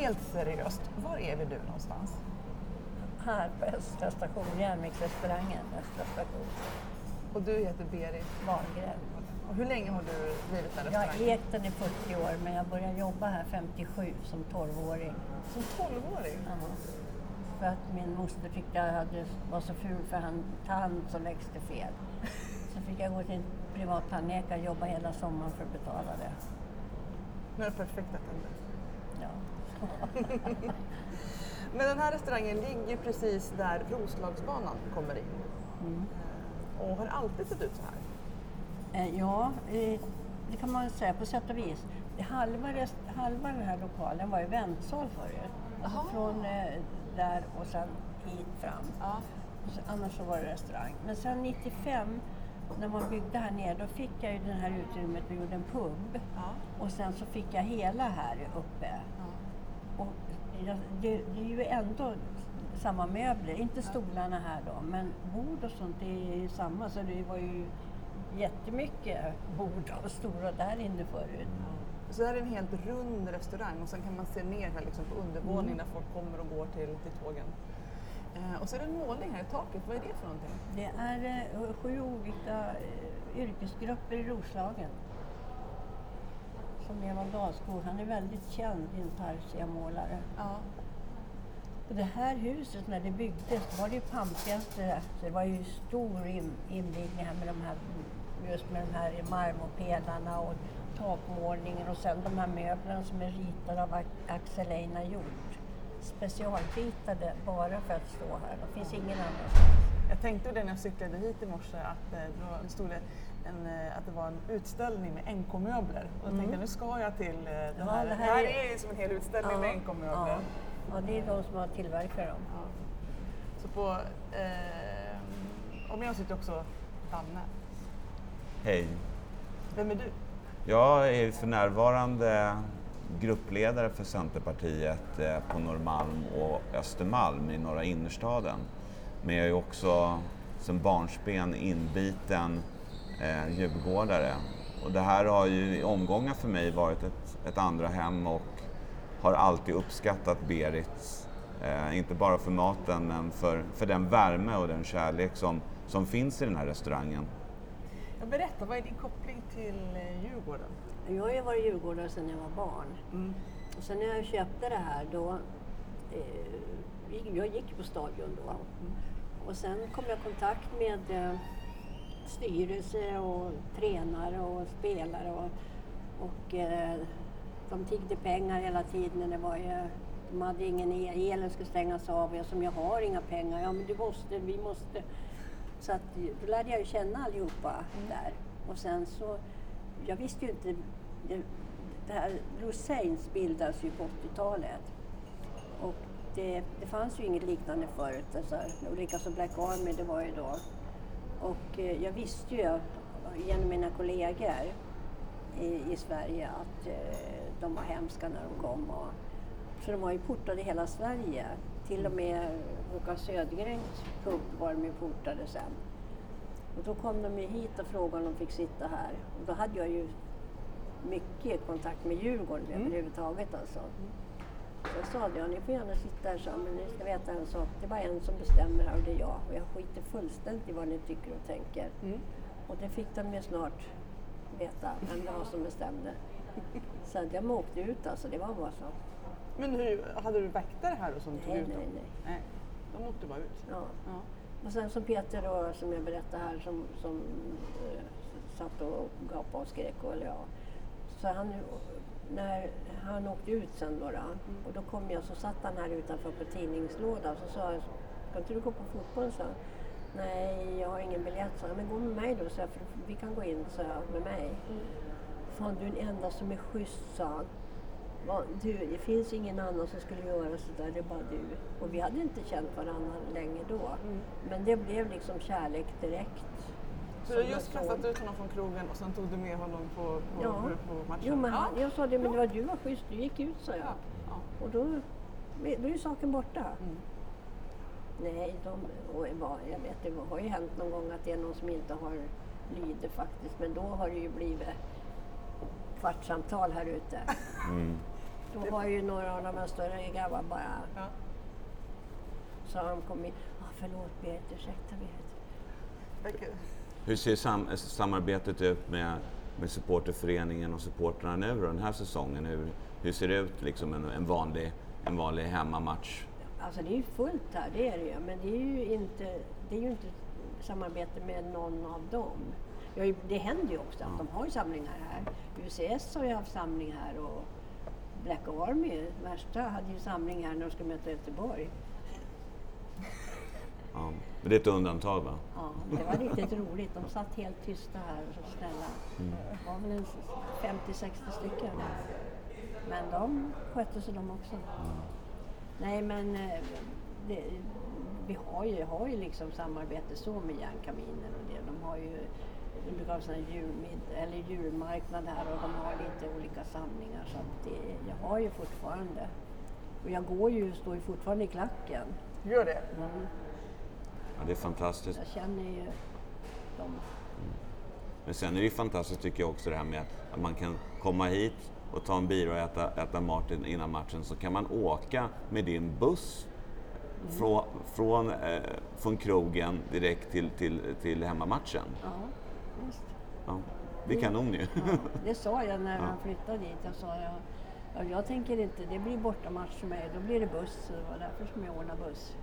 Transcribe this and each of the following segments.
helt seriöst, var är vi nu någonstans? Här på Östra station, järnvägsrestaurangen Östra station. Och du heter Berit Wahlgren. Och hur länge har du drivit den Jag har restaurangen? ägt den i 40 år men jag började jobba här 57 som 12-åring. Som 12-åring? Ja. För att min moster tyckte jag hade, var så ful för han tand som växte fel. Så fick jag gå till en privat tandläkare och jobba hela sommaren för att betala det. Nu är det perfekta tänder. Ja. Men den här restaurangen ligger precis där Roslagsbanan kommer in. Mm. Och har alltid sett ut så här. Eh, Ja, eh, det kan man säga på sätt och vis. Halva, rest, halva den här lokalen var ju väntsal förut. Alltså Jaha. från eh, där och sen hit fram. Ja. Annars så var det restaurang. Men sen 95 när man byggde här nere då fick jag ju det här utrymmet och gjorde en pub. Ja. Och sen så fick jag hela här uppe. Ja. Och jag, det, det är ju ändå samma möbler, inte stolarna här då, men bord och sånt det är ju samma. Så det var ju jättemycket bord och stora där inne förut. Så det här är en helt rund restaurang och sen kan man se ner här liksom på undervåningen där folk kommer och går till, till tågen. Eh, och så är det en målning här i taket, vad är det för någonting? Det är eh, sju olika eh, yrkesgrupper i Roslagen. Som Evald Dahlskog, han är väldigt känd intarsiamålare. Ja. Och det här huset när det byggdes var det ju pampigaste. Så det var ju stor in, invigning här med de här, just med de här marmorpelarna och takmålningen och sen de här möblerna som är ritade av Axel Einar Hjort. Specialritade bara för att stå här. Det finns ingen annanstans. Jag tänkte det när jag cyklade hit i morse att, eh, det, stod en, eh, att det var en utställning med NK-möbler. Och då tänkte jag nu ska jag till eh, det Ja, här. det här är- är ju som en hel utställning med NK-möbler. ja. ja, det är de som har tillverkat dem. Ja. Så på, eh, och med oss sitter också Danne. Hej. Vem är du? Jag är för närvarande gruppledare för Centerpartiet eh, på Norrmalm och Östermalm i norra innerstaden. Men jag är också sedan barnsben inbiten eh, djurgårdare. Och det här har ju i omgångar för mig varit ett, ett andra hem och har alltid uppskattat Berits, eh, inte bara för maten men för, för den värme och den kärlek som, som finns i den här restaurangen. Jag berätta, vad är din koppling till eh, Djurgården? Jag har ju varit djurgårdare sedan jag var barn. Mm. Och sen när jag köpte det här då, eh, jag gick på stadion då. Och sen kom jag i kontakt med eh, styrelse och tränare och spelare och, och eh, de tiggde pengar hela tiden. Det var ju, de hade ingen el, elen skulle stängas av. Jag som jag har inga pengar. Ja men du måste, vi måste. Så att, då lärde jag ju känna allihopa där. Och sen så, jag visste ju inte, det, här, här Rosains bildades ju på 80-talet. Och det, det fanns ju inget liknande förut. Alltså, och likaså Black Army, det var ju då. Och eh, jag visste ju genom mina kollegor i, i Sverige att eh, de var hemska när de kom. Och, så de var ju portade i hela Sverige. Till och med Håkan Södergrens pub var de ju portade sen. Och då kom de ju hit och frågade om de fick sitta här. Och då hade jag ju mycket kontakt med Djurgården överhuvudtaget alltså. Så jag sa det, ja, ni får gärna sitta här, så, men ni ska veta en sak. Det är bara en som bestämmer här och det är jag. Och jag skiter fullständigt i vad ni tycker och tänker. Mm. Och det fick de ju snart veta vem det var som bestämde. Så att jag åkte ut alltså, det var bara så. Men hur, hade du väktare här då som tog Nej, ut dem? nej, nej. nej. De åkte bara ut? Ja. Ja. Och sen som Peter då, som jag berättade här, som, som eh, satt och gapade och skrek. Och, eller ja. Så han, när han åkte ut sen då, då och då kom jag så satt han här utanför på tidningslådan så sa jag, ska inte du gå på fotboll? Så Nej, jag har ingen biljett, så Men gå med mig då, så jag, för vi kan gå in, så jag, med mig. Fan, du är den enda som är schysst, sa han. Du, det finns ingen annan som skulle göra sådär, det är bara du. Och vi hade inte känt varandra länge då. Men det blev liksom kärlek direkt. Så du har just kastat ut honom från krogen och sen tog du med honom på, på, Ja. på matchen? Jo, men ja. han, jag sa det, men det var du var schysst, du gick ut, sa jag. Ja. Ja. Och då, då är ju saken borta. Mm. Nej, de, jag vet, det har ju hänt någon gång att det är någon som inte har lyder faktiskt. Men då har det ju blivit kvartssamtal här ute. Mm. Då har ju några av de här större grabbarna bara... Ja. Så har de kommit... Ah, förlåt Berit, ursäkta Berit. Hur ser sam samarbetet ut med, med supporterföreningen och supportrarna nu då, den här säsongen? Hur, hur ser det ut liksom en, en, vanlig, en vanlig hemmamatch? Alltså det är ju fullt här, det är det ju. Men det är ju inte, det är ju inte samarbete med någon av dem. Ja, det händer ju också att de har ju samlingar här. UCS har ju haft samling här och Black Army, värsta, hade ju samling här när de skulle möta Göteborg. Ja. Men det är ett undantag va? Ja, det var riktigt roligt. De satt helt tysta här och så snälla. Det var väl en 50-60 stycken. Men de skötte sig de också. Nej men eh, det, vi har ju, har ju liksom samarbete så med Järnkaminen och det. De har ju de brukar ha sån här julmid, eller julmarknad här och de har lite olika samlingar. Så att det, jag har ju fortfarande. Och jag går ju, står ju fortfarande i klacken. Gör det? Mm. Ja, det är fantastiskt. Jag känner ju dem. Men sen är det ju fantastiskt tycker jag också det här med att man kan komma hit och ta en bira och äta, äta mat in- innan matchen så kan man åka med din buss från, från, eh, från krogen direkt till, till, till hemmamatchen. Ja, visst. Ja, det är kanon ju. Ja, det sa jag när han flyttade dit. Jag sa jag, ja, jag tänker inte, det blir bortamatch för mig, då blir det buss. Så Det var därför som jag ordnade buss.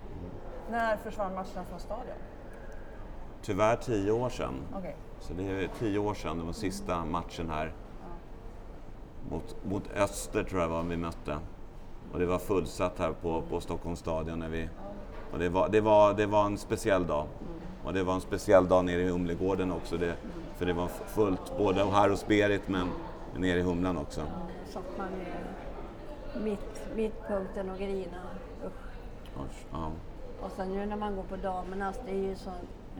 När försvann matcherna från stadion? Tyvärr tio år sedan. Okej. Så det är tio år sedan, det var sista matchen här. Mot, mot Öster tror jag var vi mötte. Och det var fullsatt här på, på Stockholms stadion. När vi, och det, var, det, var, det var en speciell dag. Och det var en speciell dag nere i Humlegården också. Det, för det var fullt både här hos Berit men nere i Humlan också. satt man i mitt, mittpunkten och grina. Usch. Ja. Och sen nu när man går på damernas, det är ju så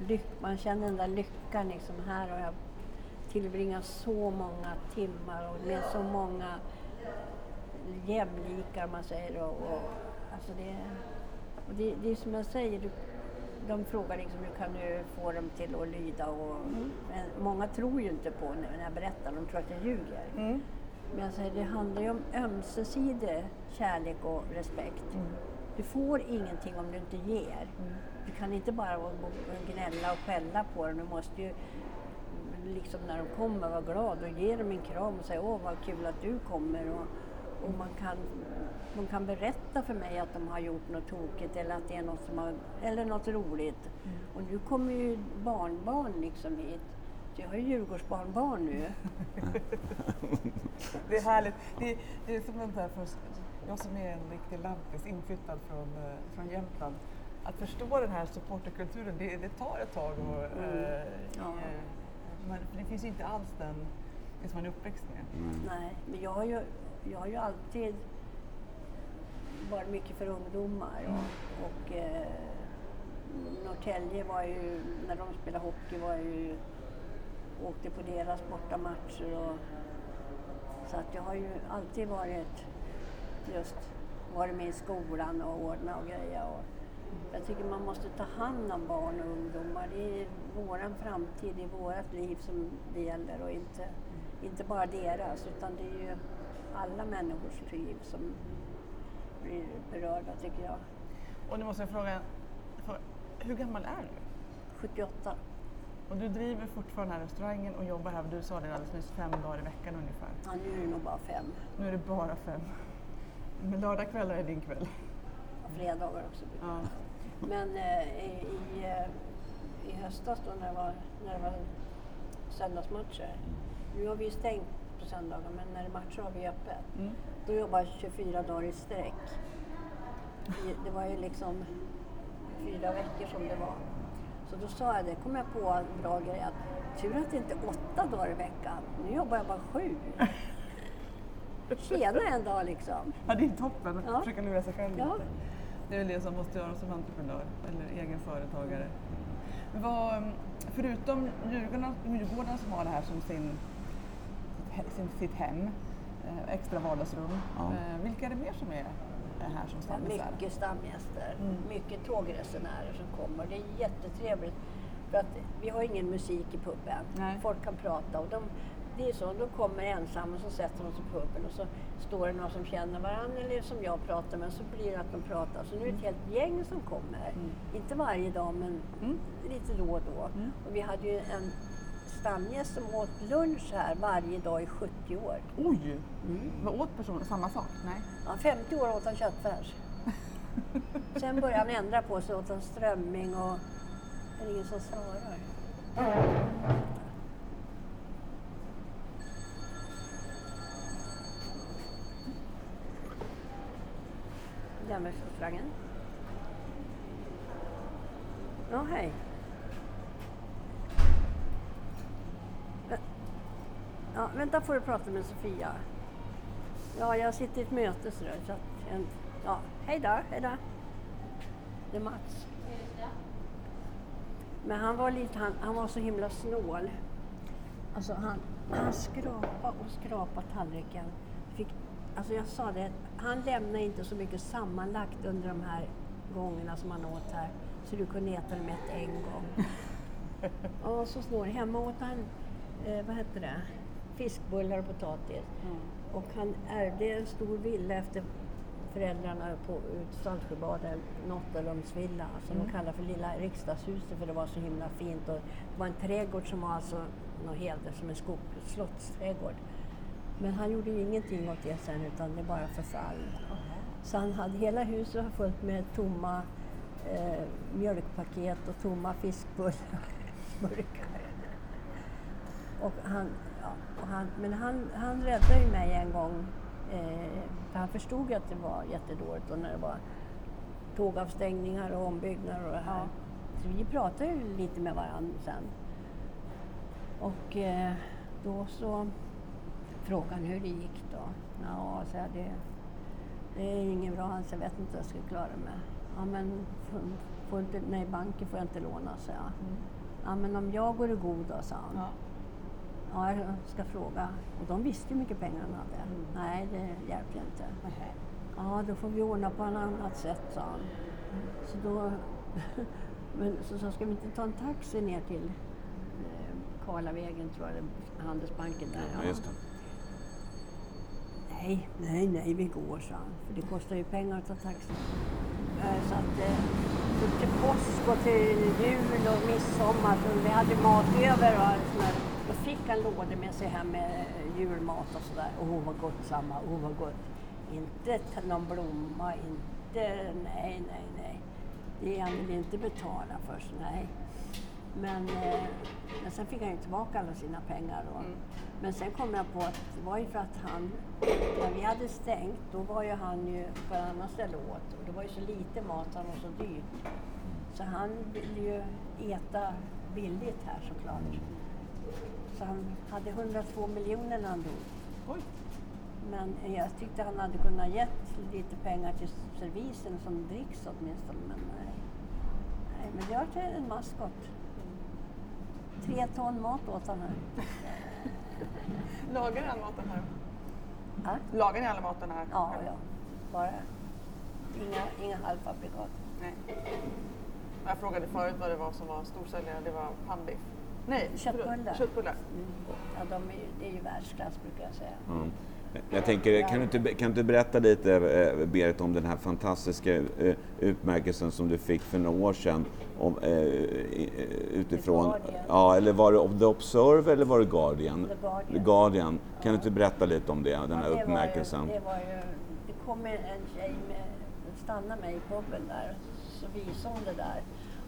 lyck, man känner den där lyckan liksom. Här har jag tillbringat så många timmar och med så många jämlikar man säger. Och, och, alltså det, och det, det är som jag säger, du, de frågar liksom hur kan du få dem till att lyda och men många tror ju inte på när jag berättar, de tror att jag ljuger. Mm. Men jag säger, det handlar ju om ömsesidig kärlek och respekt. Du får ingenting om du inte ger. Du kan inte bara gnälla och skälla på dem. Du måste ju liksom när de kommer vara glad och ge dem en kram och säga åh vad kul att du kommer. Och, och man, kan, man kan berätta för mig att de har gjort något tokigt eller att det är något, som har, eller något roligt. Och nu kommer ju barnbarn liksom hit. Så jag har ju Djurgårdsbarnbarn nu. Det är härligt. Det, är- det är som en så här för jag som är en riktig lampis, inflyttad från, eh, från Jämtland. Att förstå den här supporterkulturen, det, det tar ett tag. Och, eh, Ja. eh, men det finns ju inte alls den, det som man är uppväxt med. Nej, men jag har ju, jag har ju alltid varit mycket för ungdomar. Och, och eh, Norrtälje var ju, när de spelade hockey var ju, åkte på deras bortamatcher. Och, så att jag har ju alltid varit just varit med i skolan och ordnat och grejer. Och jag tycker man måste ta hand om barn och ungdomar. Det är våran framtid, det är vårat liv som det gäller och inte, inte bara deras utan det är ju alla människors liv som blir berörda tycker jag. Och nu måste jag fråga, hur gammal är du? 78. Och du driver fortfarande den här restaurangen och jobbar här, du sa det alldeles nyss, fem dagar i veckan ungefär. Ja, nu är det nog bara fem. Nu är det bara fem. Men lördagskvällar är din kväll. Och fredagar också. Ja. Men eh, i, i, eh, i höstas då när det var, när det var söndagsmatcher. Nu har vi ju stängt söndagar men när det är matcher har vi öppet. Mm. Då jobbar jag 24 dagar i sträck. Det var ju liksom fyra veckor som det var. Så då sa jag det, kom jag på en bra grej att tur att det inte är åtta dagar i veckan. Nu jobbar jag bara sju. Tjena en dag liksom. Ja, det är toppen. Ja. Försöka lura sig själv Ja. lite. Det är väl det som måste göras som entreprenör eller egen företagare. Vad, förutom Djurgården, Djurgården som har det här som sin, sin, sitt hem, eh, extra vardagsrum. Ja. Eh, vilka är det mer som är är här som stammisar? Mycket stamgäster, Mm. mycket tågresenärer som kommer. Det är jättetrevligt. För att vi har ingen musik i puben. Nej. Folk kan prata och de, det är så, då kommer ensamma och så sätter de sig på puben och så står det några som känner varandra eller som jag pratar med så blir det att de pratar. Så nu är det ett helt gäng som kommer. Inte varje dag men Mm. lite då och då. Mm. Och vi hade ju en stamgäst som åt lunch här varje dag i 70 år. Oj! Mm. Vad åt personen? Samma sak? Nej. Ja, 50 år åt han köttfärs. Sen började han ändra på sig åt han strömming och det är ingen som svarar. Järnvägsrestaurangen. Ja, hej. Vänta får du prata med Sofia. Ja, jag sitter i ett möte så, där, så att en, ja, hej då, hej då. Det är Mats. Men han var, lite, han, han var så himla snål. Alltså han, han skrapade och skrapade tallriken. Fick, alltså jag sa det, han lämnade inte så mycket sammanlagt under de här gångerna som han åt här. Så du kunde äta det med ett en gång. Ja, så snål. Hemma åt han, eh, vad hette det, fiskbullar och potatis. Och han ärvde en stor villa efter föräldrarna på ut Saltsjöbaden, Nottelumsvilla, som Mm. de kallar för Lilla riksdagshuset för det var så himla fint. Och det var en trädgård som var alltså något helt som en skog, slottsträdgård. Men han gjorde ju ingenting åt det sen utan det bara förfall. Så han hade hela huset var fullt med tomma eh, mjölkpaket och tomma fiskbullar. Och han, ja, han, men han, han räddade ju mig en gång. Eh, för han förstod ju att det var jättedåligt och när det var tågavstängningar och ombyggnader och det här. Så vi pratade ju lite med varandra sen. Och eh, då så frågade han hur det gick då. Ja, så här, det, det är inget bra alls, jag vet inte vad jag ska klara mig. Ja, men får, inte, nej, banken får jag inte låna, så jag. Ja, men om jag går i god då, sa han. Ja. Ja, jag ska fråga. Och de visste hur mycket pengar han hade. Mm. Nej, det hjälper inte. Ja, då får vi ordna på ett annat sätt, sa han. Så då men så sa ska vi inte ta en taxi ner till eh, Karlavägen, tror jag, eller Handelsbanken där. Ja, just det. Nej, nej, nej, vi går, sa han. För det kostar ju pengar att ta taxi. Eh, Så att eh, till påsk och till jul och midsommar, så vi hade mat över och allt sånt där. Då fick han lådor med sig hem med eh, julmat och sådär. Åh, vad gott, samma. Åh, vad gott. Inte någon blomma, inte, nej, nej, nej. Det han vill inte betala för, så nej. Men, eh, men sen fick han ju tillbaka alla sina pengar. Och, Mm. Men sen kom jag på att det var ju för att han, när vi hade stängt, då var ju han ju på ett annat ställe och åt. Och det var ju så lite mat, han var så dyrt. Så han ville ju äta billigt här såklart. Så han hade 102 miljoner när han dog. Oj. Men jag tyckte han hade kunnat gett lite pengar till servisen som dricks åtminstone. Men nej. nej men jag är en maskot. Tre ton mat åt han här. Lagar all maten här? Ja, Lagar ni all maten här? ja. ja. Bara inga, inga halvfabrikat. Nej. Jag frågade förut vad det var som var storsäljare. Det var pannbiff. Nej, Köttbullar. förlåt, Köttbullar. Mm. Ja, de är ju, det är ju världsklass brukar jag säga. Mm. Jag tänker, kan du, inte, kan du berätta lite, eh, Berit, om den här fantastiska eh, utmärkelsen som du fick för några år sedan? Om, eh, utifrån, ja, eller var det The Observer eller var det Guardian? The Guardian. The Guardian. Kan du inte berätta lite om det, den här Ja, det utmärkelsen? Var ju, det, var ju, det kom en tjej med, stannade mig i puben där, så visade hon det där.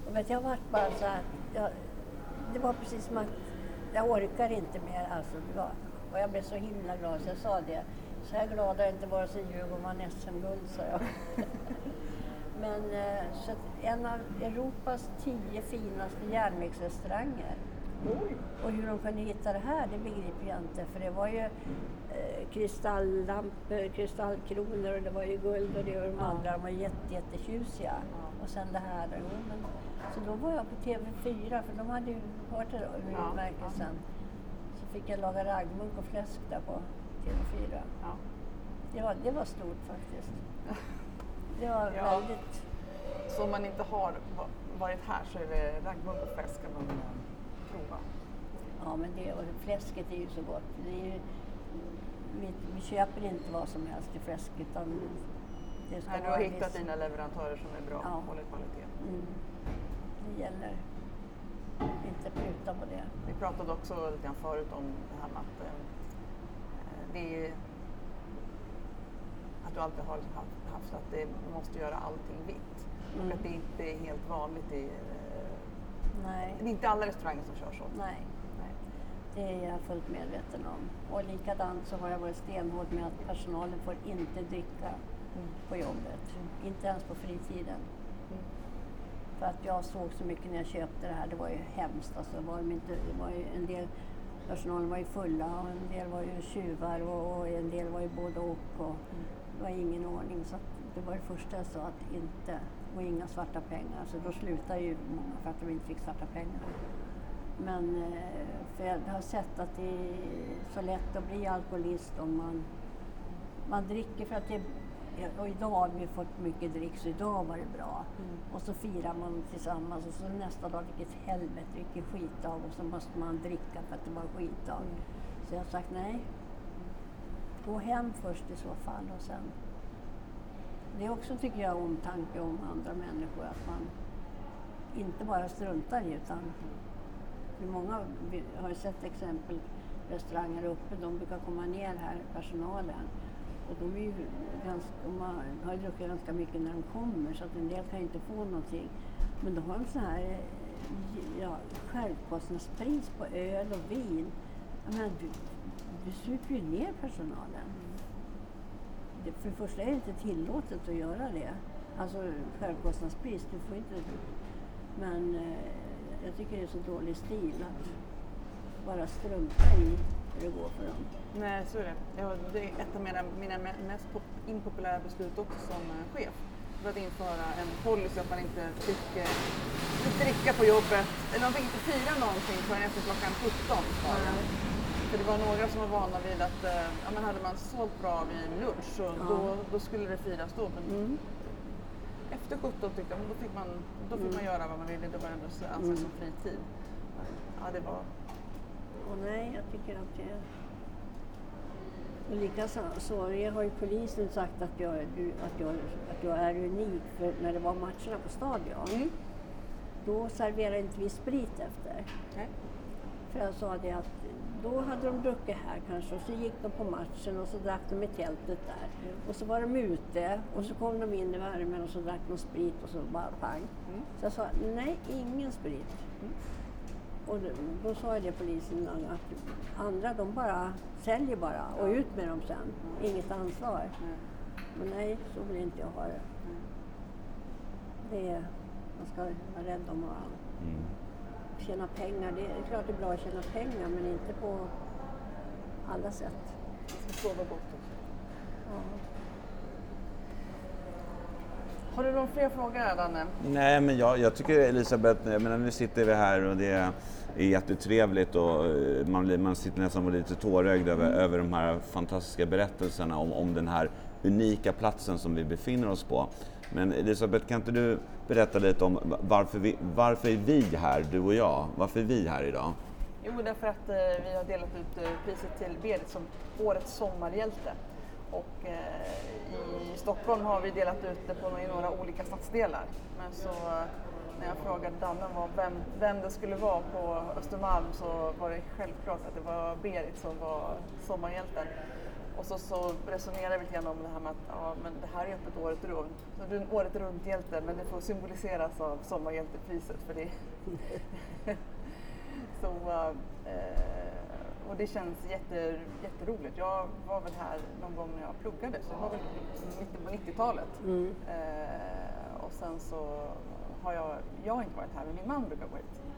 Och vet, jag vart bara så här, jag, det var precis som att jag orkar inte mer. Alltså, det var, och jag blev så himla glad så jag sa det. Så här glad har jag inte varit sedan Djurgården vann SM-guld, sa jag. Men eh, så att en av Europas tio finaste järnvägsrestauranger. Och hur de kunde hitta det här, det begriper jag inte. För det var ju eh, kristalllampor, kristallkronor och det var ju guld och det och de andra. De var jätte, jättetjusiga. Och sen det här. Jo, men, så då var jag på TV4, för de hade ju hört det om Ja. utmärkelsen. Så fick jag laga raggmunk och fläsk där på TV4. Ja. Det var, det var stort faktiskt. Det var Ja. väldigt... Så om man inte har va- varit här så är det raggmunk och fläsk man eh, prova. Ja, men det, och fläsket är ju så gott. Det är ju, vi, vi köper inte vad som helst till fläsk utan det ska Nej, du har hittat viss- dina leverantörer som är bra Ja. och håller kvalitet. Mm. Det gäller inte pruta på det. Vi pratade också lite grann förut om det här med att eh, det är att du alltid har haft, haft att det, måste göra allting vitt. Mm. Och att det inte är helt vanligt i... Nej. det är inte alla restauranger som kör så. Nej, Nej. det är jag fullt medveten om. Och likadant så har jag varit stenhård med att personalen får inte dricka på jobbet. Inte ens på fritiden. Mm. För att jag såg så mycket när jag köpte det här, det var ju hemskt. Alltså, var de inte, det var ju en del personalen var ju fulla och en del var ju tjuvar och, och en del var ju både och. och Det var ingen ordning. Så det var det första jag sa, att inte, och inga svarta pengar. Så då slutade ju många för att de inte fick svarta pengar. Men eh, för jag har sett att det är så lätt att bli alkoholist om man, man dricker för att det och idag har vi fått mycket drick så idag var det bra. Och så firar man tillsammans och så nästa dag, vilket helvete, vilken skitdag och så måste man dricka för att det var skitdag. Så jag har sagt nej. Gå hem först i så fall och sen. Det är också, tycker jag, omtanke om andra människor att man inte bara struntar i utan för många har ju sett exempel restauranger uppe, de brukar komma ner här, personalen. Och de är ju ganska, de har, ju druckit ganska mycket när de kommer så att en del kan ju inte få någonting. Men då har de så här ja, självkostnadspris på öl och vin. Jag menar, du, du super ju ner personalen. Mm. Det, för det första är det inte tillåtet att göra det. Alltså självkostnadspris, du får inte... Men eh, jag tycker det är så dålig stil att bara strunta i hur det går för dem. Nej, så är det. Ja, det är ett av mina, mina me- mest pop- impopulära beslut också som eh, chef. För att införa en policy att man inte fick, eh, dricka på jobbet, eller man fick inte fira någonting förrän efter klockan 17. För det var några som var vana vid att eh, ja, men hade man sålt bra vid lunch så Ja. då, då skulle det firas då. Men Mm. efter 17 tyckte jag men då fick man, då fick man göra vad man ville, det var ändå så- ansågs som fritid. Ja, det var... Och nej, jag tycker att det och likaså har ju polisen sagt att jag, att, jag, att jag är unik för när det var matcherna på stadion. Mm. Då serverade inte vi sprit efter. Nej. För jag sa det att då hade de druckit här kanske och så gick de på matchen och så drack de i tältet där. Och så var de ute och så kom de in i värmen och så drack de sprit och så bara pang. Mm. Så jag sa nej, ingen sprit. Och då, då sa jag det polisen att andra de bara säljer bara och ut med dem sen. Inget ansvar. Nej. Men nej, så vill inte jag ha det. det är, man ska vara rädd om varandra. Mm. Tjäna pengar, det är klart det är bra att tjäna pengar men inte på alla sätt. Jag ska sova gott också. Ja. Har du någon fler frågor Danne? Nej, men jag, jag tycker Elisabeth, jag menar, nu sitter vi här och det är jättetrevligt och eh, man, blir, man sitter nästan och lite tårögd över, över de här fantastiska berättelserna om, om den här unika platsen som vi befinner oss på. Men Elisabeth, kan inte du berätta lite om varför, vi, varför är vi här, du och jag? Varför är vi här idag? Jo, därför att eh, vi har delat ut eh, priset till Berit som Årets sommarhjälte. Och eh, i Stockholm har vi delat ut det på, i några olika stadsdelar. Men så eh, när jag frågade Danne vem, vem det skulle vara på Östermalm så var det självklart att det var Berit som var sommarhjälten. Och så, så resonerade vi lite grann om det här med att ja, men det här är öppet året runt. Så du är en året runt-hjälte men det får symboliseras av sommarhjältepriset för det Så, eh, och det känns jätte, jätteroligt. Jag var väl här någon gång när jag pluggade, så det var väl mitten på 90-talet. Mm. Eh, och sen så har jag, jag har inte varit här, men min man brukar gå hit.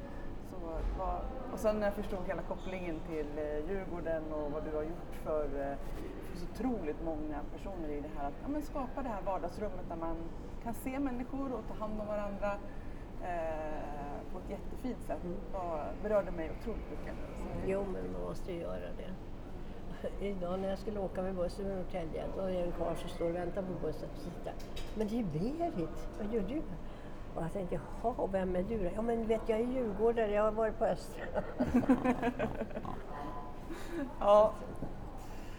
Sen när jag förstod hela kopplingen till eh, Djurgården och vad du har gjort för, eh, för så otroligt många personer i det här att ja, men skapa det här vardagsrummet där man kan se människor och ta hand om varandra eh, på ett jättefint sätt. Och berörde mig otroligt mycket. Jo, men man måste ju göra det. Idag när jag skulle åka med bussen i Norrtälje, då är det en karl som står och väntar på bussen. Men det är Berit, vad gör du? Och jag tänkte, jaha, vem är du då? Ja men vet jag är djurgårdare, jag har varit på Östra. Ja,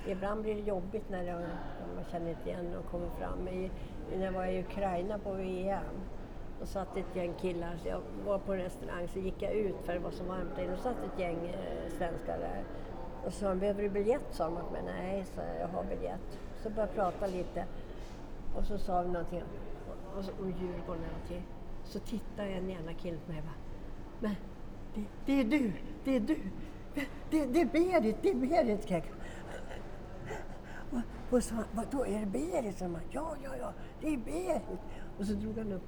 Ibland blir det jobbigt när, det, när man känner inte igen och kommer fram. I, när jag var i Ukraina på VM, då satt ett gäng killar, så jag var på en restaurang, så gick jag ut för det var så varmt där. Då satt ett gäng eh, svenskar där. Och sa de, behöver du biljett? sa de åt mig. Nej, så jag, har biljett. Så började jag prata lite. Och så sa vi någonting och så, om Djurgården och någonting. Så tittade en ena kille på mig och bara, men det, det är du, det är du. Det, det är Berit, det är Berit. jag. Och, och så, vadå, är det Berit? Så man, ja, ja, ja, det är Berit. Och så drog han upp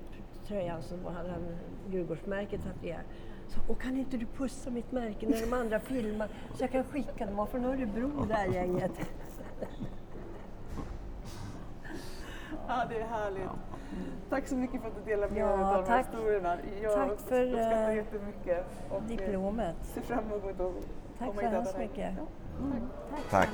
tröjan så hade han Djurgårdsmärket tatuerat. Så, och kan inte du pussa mitt märke när de andra filmar så jag kan skicka dem? var från Örebro det här gänget. ja det är härligt. Tack så mycket för att du delade med Ja, dig av de här tack. historierna. Jag Tack för, uppskattar eh, jättemycket. Och, eh, Diplomet. ser fram emot att Tack komma så hit hemskt mycket. Ja. Mm, tack Tack.